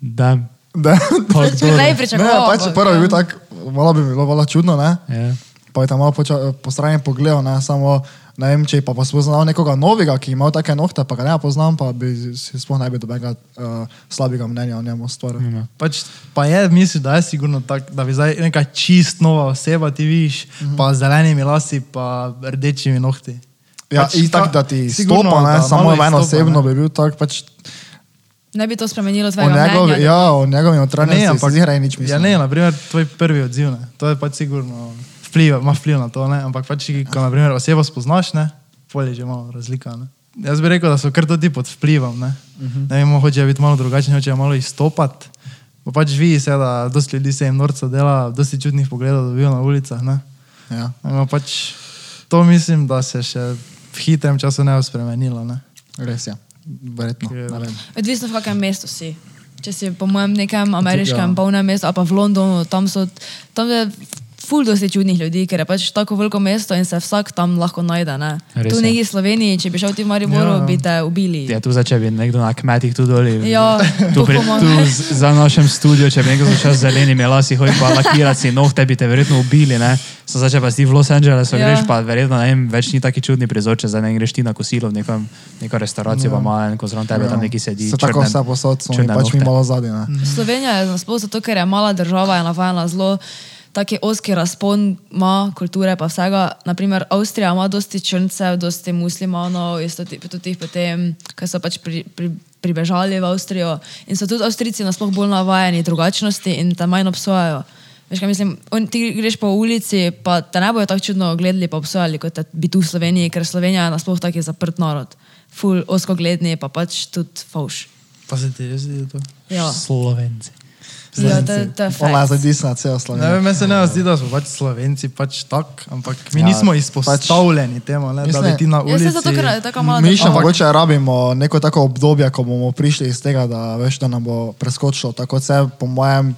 Da, Da, kako (laughs) Če bi ne ne, pričakoval. pač ampak, prvo bi bil tak, malo bi bilo malo čudno, ne. Ja. Pa je tam malo po strani pogledal, ne, samo ne vem, če pa, pa spoznal nekoga novega, ki ima take nohte, pa ga ne poznam, pa bi si sploh ne bi dobenega uh, slabega mnenja o njemu stvaru. Ja. Pač, pa je, mislim, da je sigurno tako, da bi zdaj neka čist nova oseba ti vidiš, mm. -hmm. pa z zelenimi lasi, pa rdečimi nohti. Ja, Pač pač, ta- tak, da ti sigurno, stopa, ne, da samo meni osebno ne. bi bil tak, pač Ne bi to spremenilo tvojega njegovi, mnenja. ja, o njegovi Ne, notranjosti ampak si zihra nič mislim. Ja, ne, naprimer, tvoj prvi odziv, ne. to je pač sigurno vpliv, ima vpliv na to, ne. ampak pač, ko naprimer, osebo spoznaš, ne, polje že malo razlika. Ne. Jaz bi rekel, da so kar tudi pod vplivom. Ne, uh Mhm. -huh. ne vem, hoče biti malo drugačen, hoče malo izstopati. Pa pač vidi se, da dosti ljudi se jim norca dela, dosti čudnih pogledov dobijo na ulicah. Ne. Ja. Ampak pač to mislim, da se še v hitrem času ne bo spremenilo. Ne. Res je, verjetno. Ne vem. Odvisno v kakem mestu si. Če si po mojem nekem ameriškem Ja. polnem mestu ali pa v Londonu, tam so tam je ful dosti čudnih ljudi, ker je pač tako veliko mesto in se vsak tam lahko najde. Ne? Res Tu je. neki Sloveniji, če bi šel ti v Mariboru, Ja. ja. bi te ubili. Ja, tu zdaj, če bi nekdo na kmetih tu doli. Ja, (laughs) tu, pri, tu z- za našem studiu, če bi nekdo začel z zelenimi lasi hoditi pa lakirati nohte, bi te verjetno ubili. Ne? So zdaj, če pa si v Los Angelesu Ja. ja. greš, pa verjetno ne vem, več ni taki čudni prizor, če zdaj ne greš ti na kosilo v neko, neko restauracijo, ja. pa ima en zraven tebe, ja. tam neki sedi. Se tako črne- vse posod, mi črne pač mi malo zadnji. ne. Slovenija je nasploh zato, ker je mala država, je navajena zelo taki oski razpon ima kulture pa vsega. Naprimer, Avstrija ima dosti črncev, dosti muslimanov, tudi potem, ki so pač pri, pri, pribežali v Avstrijo. In so tudi Avstrijci nasploh bolj navajeni drugačnosti in te manj obsojajo. Veš, kaj mislim, on, ti greš po ulici, pa te ne bojo tako čudno gledali, pa obsojali, kot bi tu v Sloveniji, ker Slovenija je nasploh taki zaprt narod. Ful, osko gledni, pa pač tudi fauš. Pa se ti res zdi to? Ja, Slovenci. Ja to, to je Ona je fakt. zdaj disna celo Ne vem, meni se ne zdi, da smo pač slovenci pač tak, ampak mi Ja, ja, nismo izpostavljeni temu, ne, da Mislim- bi ti na Ja, ulici. se zato, ker je tako mala Mi še mogoče rabimo neko tako obdobje, ko bomo prišli iz tega, da, veš, da nam bo preskočilo. Tako vse, po mojem,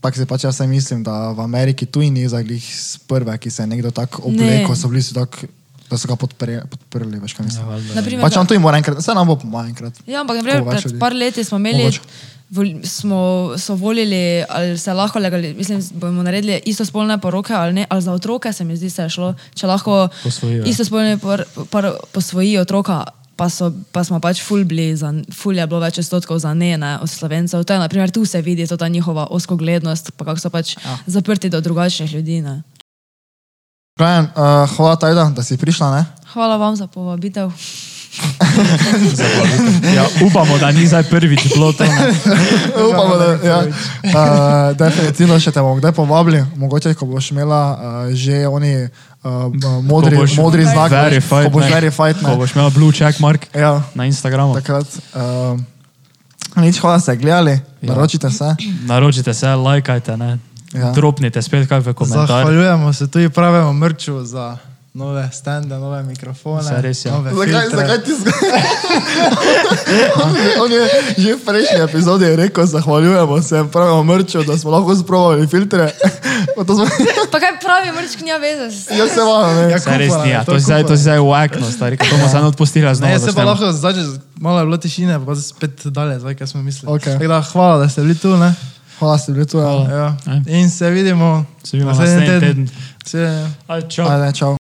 pak si pač jaz mislim, da v Ameriki tu ni zaglih z prve, ki se je nekdo tako oblekel, Ne. so bili si tako, da so ga podpre, podprli, veš kaj mislim. Ja, Naprimer, Pač on tu jim mora enkrat, vse nam bo po mojem enkrat. Ja, ampak naprimer, pred par leti smo imeli, Mogoče. Smo, so volili, ali se lahko legalizirali, mislim, bomo naredili istospolne poroke ali ne, ali za otroke se mi zdi, se je šlo, če lahko Posvojijo. istospolni par, par, posvojijo otroka. Pa, so, pa smo pač ful bili, za, ful je bilo več odstotkov za ne, ne od slovencev. To je, naprimer, tu se vidi ta njihova oskoglednost, pa kako so pač ja. zaprti do drugačnih ljudi. Ne. Brian, uh, hvala Tajda, da si prišla, ne? Hvala vam za povabitev. Ja, upamo, da ni zdaj prvič bilo to. ne. (laughs) Upamo, da ja. uh, (laughs) definitivno še te bomo kdaj povabili, mogoče, ko boš imela uh, že oni uh, modri, Ko boš modri znak, verified, ko boš verified, Ko boš imel blue check mark Ja, na Instagramu. takrat. Uh, nič, hvala, ste gledali, Ja. naročite se. Naročite se, lajkajte, ne. Ja. Dropnite spet kaj v komentar. Zahvaljujemo se tudi pravemu mrču za nove stende, nove mikrofone. Saj res, ja. nove Zakaj, filtre. zakaj ti zgodi? (laughs) on, je- on je že v prejšnji epizodi rekel, zahvaljujemo se pravemu mrču, da smo lahko sprovali filtre. (laughs) Smo, Pa kaj pravi, mrčk nija veze. jaz se vam, ne. Ja, Saj res kupala ni, je, ja. to je zdaj, to kupala. je zdaj wackno, stari, ko bomo samo odpustili znova. Ne, se pa lahko začne, malo je bilo tišine, pa se spet dalje, zdaj, kaj smo mislili. Okej. Tako da, hvala, da ste bili tu. Ne? Hvala, ste bili tu. Ja. Ja. In se vidimo Se vidimo naslednji teden. Se, Aj, čau. Ajde, čau.